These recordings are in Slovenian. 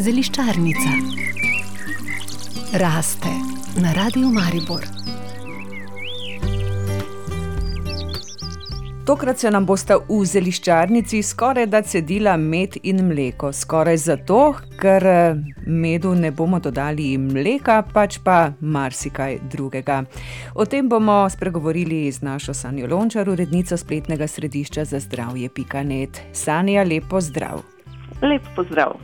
Zeliščarnica raste na radiju Maribor. Tokrat se nam bosta v zeliščarnici skoraj da cedila med in mleko. Skoraj zato, ker medu ne bomo dodali mleka, pač pa marsikaj drugega. O tem bomo spregovorili z našo Sanjo Lončar, urednico spletnega središča za zdravje.net. Sanja, lepo zdrav. Lep pozdrav.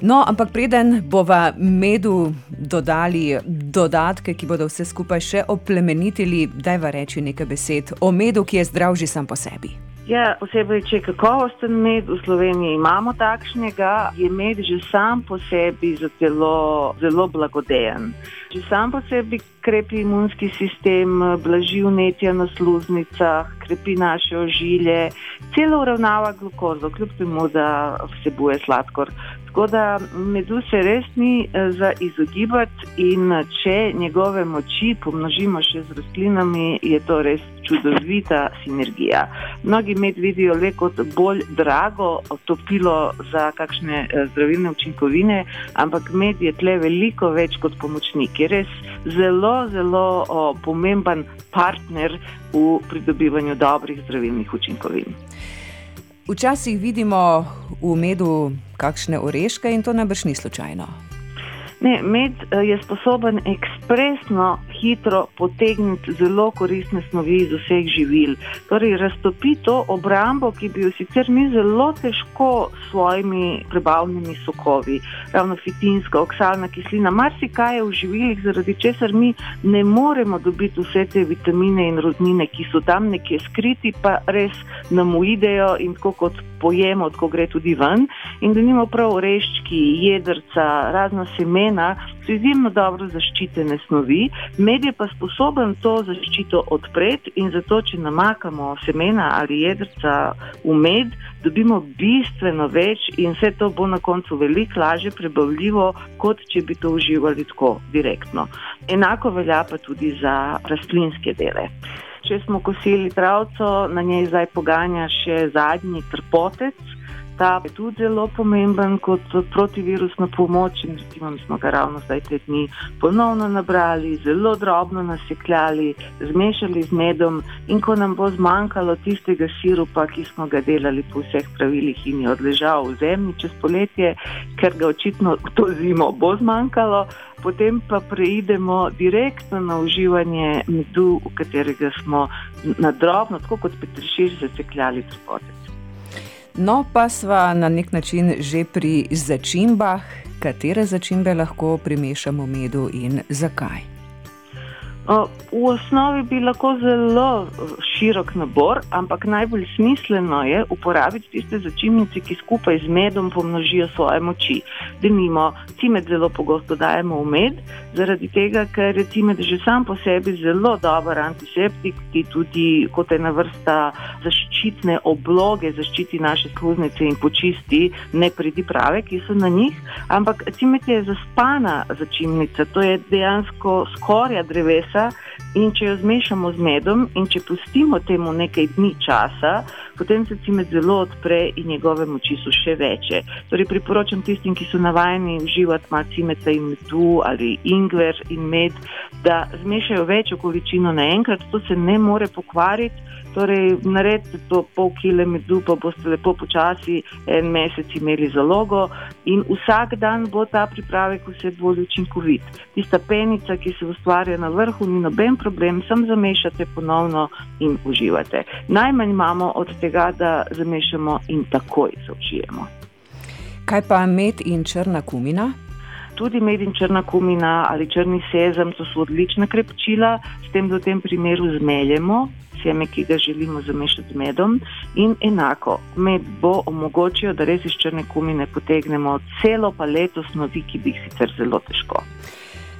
No, ampak preden bova medu dodali dodatke, ki bodo vse skupaj še oplemenitili, daj va reči nekaj besed o medu, ki je zdrav že sam po sebi. Ja, posebej, če je kakovosten med, v Sloveniji imamo takšnega, je med že sam po sebi za telo zelo blagodejen. Že sam po sebi krepi imunski sistem, blaži vnetja na sluznicah, krepi naše ožilje, celo uravnava glukozo, kljub temu, da vsebuje sladkor. Tako da medu se res ni eh, za izogibati, in eh, če njegove moči pomnožimo še z rastlinami, je to res čudovita sinergija. Mnogi med vidijo le kot bolj drago topilo za kakšne eh, zdravilne učinkovine, ampak med je tle veliko več kot pomočnik. Je res zelo, zelo o, pomemben partner v pridobivanju dobrih zdravilnih učinkovin. Včasih vidimo v medu kakšne oreške in to najbrž ni slučajno. Ne, med eh, je sposoben ekspresno, hitro potegniti zelo koristne snovi iz vseh živil. Torej, raztopi to obrambo, ki bi jo sicer mi zelo težko s svojimi prebavnimi sokovi, ravno fitinska, oksalna kislina, marsikaj je v živilih, zaradi česar mi ne moremo dobiti vse te vitamine in rodnine, ki so tam nekje skriti, pa res nam uidejo in tako kot pojemo, tako gre tudi ven. In da nimamo prav oreščki, jedrca, razna semena, so izjemno dobro zaščitene snovi, med je pa sposoben to zaščito odpreti in zato, če namakamo semena ali jedrca v med, dobimo bistveno več in vse to bo na koncu veliko lažje prebavljivo, kot če bi to uživali tako direktno. Enako velja pa tudi za rastlinske dele. Če smo kosili travco, na njej zdaj poganja še zadnji trpotec. Ta je tudi zelo pomemben kot protivirusna pomoč. In recimo, smo ga ravno zdaj te dni ponovno nabrali, zelo drobno nasekljali, zmešali z medom. In ko nam bo zmanjkalo tistega sirupa, ki smo ga delali po vseh pravilih in je odležal v zemlji čez poletje, ker ga očitno to zimo bo zmanjkalo, potem pa preidemo direktno na uživanje medu, v katerega smo na drobno, tako kot petrišiš, zasekljali trpotec. No, pa sva na nek način že pri začimbah, katere začimbe lahko primešamo medu in zakaj. V osnovi bi lahko zelo širok nabor, ampak najbolj smiselno je uporabiti tiste začimnice, ki skupaj z medom pomnožijo svoje moči. Denimo, cimet zelo pogosto dajemo v med, zaradi tega, ker je cimet že sam po sebi zelo dober antiseptik, ki tudi kot ena vrsta zaščitne obloge zaščiti naše sluznice in počisti nepridiprave, ki so na njih. Ampak cimet je zaspana začimnica, to je dejansko skorja drevesa časa in če jo zmešamo z medom in če pustimo temu nekaj dni časa, potem se cimet zelo odpre in njegove moči so še večje. Torej priporočam tistim, ki so navajeni uživati malo cimeta in medu ali ingver in med, da zmešajo večjo količino naenkrat, to se ne more pokvariti. Torej, naredite to pol kile medu, pa boste lepo počasi en mesec imeli zalogo in vsak dan bo ta pripravek vse bolj učinkovit. Tista penica, ki se ustvarja na vrhu, ni noben problem, sam zamešate ponovno in uživate. Najmanj imamo od tega, da zamešamo in takoj zaužijemo. Kaj pa med in črna kumina? Tudi med in črna kumina ali črni sezam, to so odlična krepčila, s tem, da v tem primeru zmeljemo seme, ki ga želimo zamešati z medom. In enako, med bo omogočil, da res iz črne kumine potegnemo celo paleto snovi, ki bi jih sicer zelo težko.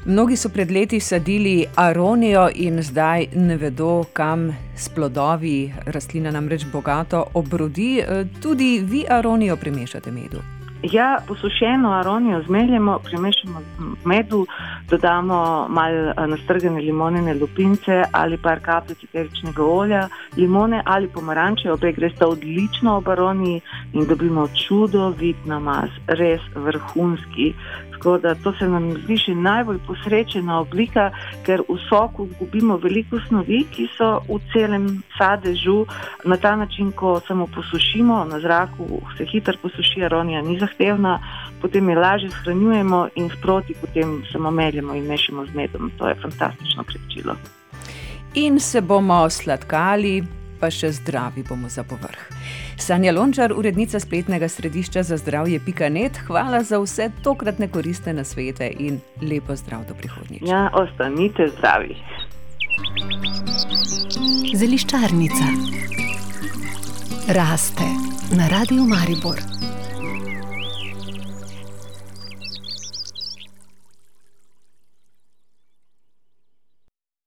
Mnogi so pred leti sadili aronijo in zdaj ne vedo, kam s plodovi rastlina namreč bogato obrodi. Tudi vi aronijo primešate medu. Ja, posušeno aronijo zmeljemo, premešamo medu, dodamo malo eh, nastrgane limonene lupince ali par kapljic eteričnega olja, limone ali pomaranče, obe gresta odlično ob aroniji in dobimo čudovit namaz, res vrhunski. Tako da to se nam zdi še najbolj posrečena oblika, ker v soku izgubimo veliko snovi, ki so v celem sadežu. Na ta način, ko samo posušimo na zraku, se hitro posuši, aronija ni zahtevna, potem jo lažje shranjujemo in sproti potem samo meljemo in mešamo z medom. To je fantastično krepčilo. In se bomo sladkali pa še zdravi bomo za povrh. Sanja Lončar, urednica spletnega središča za zdravje Pikanet, hvala za vse tokratne koristne nasvete in lepo zdrav do prihodnjič. Ja, ostanite zdravi. Zeliščarnica raste na radiju Maribor.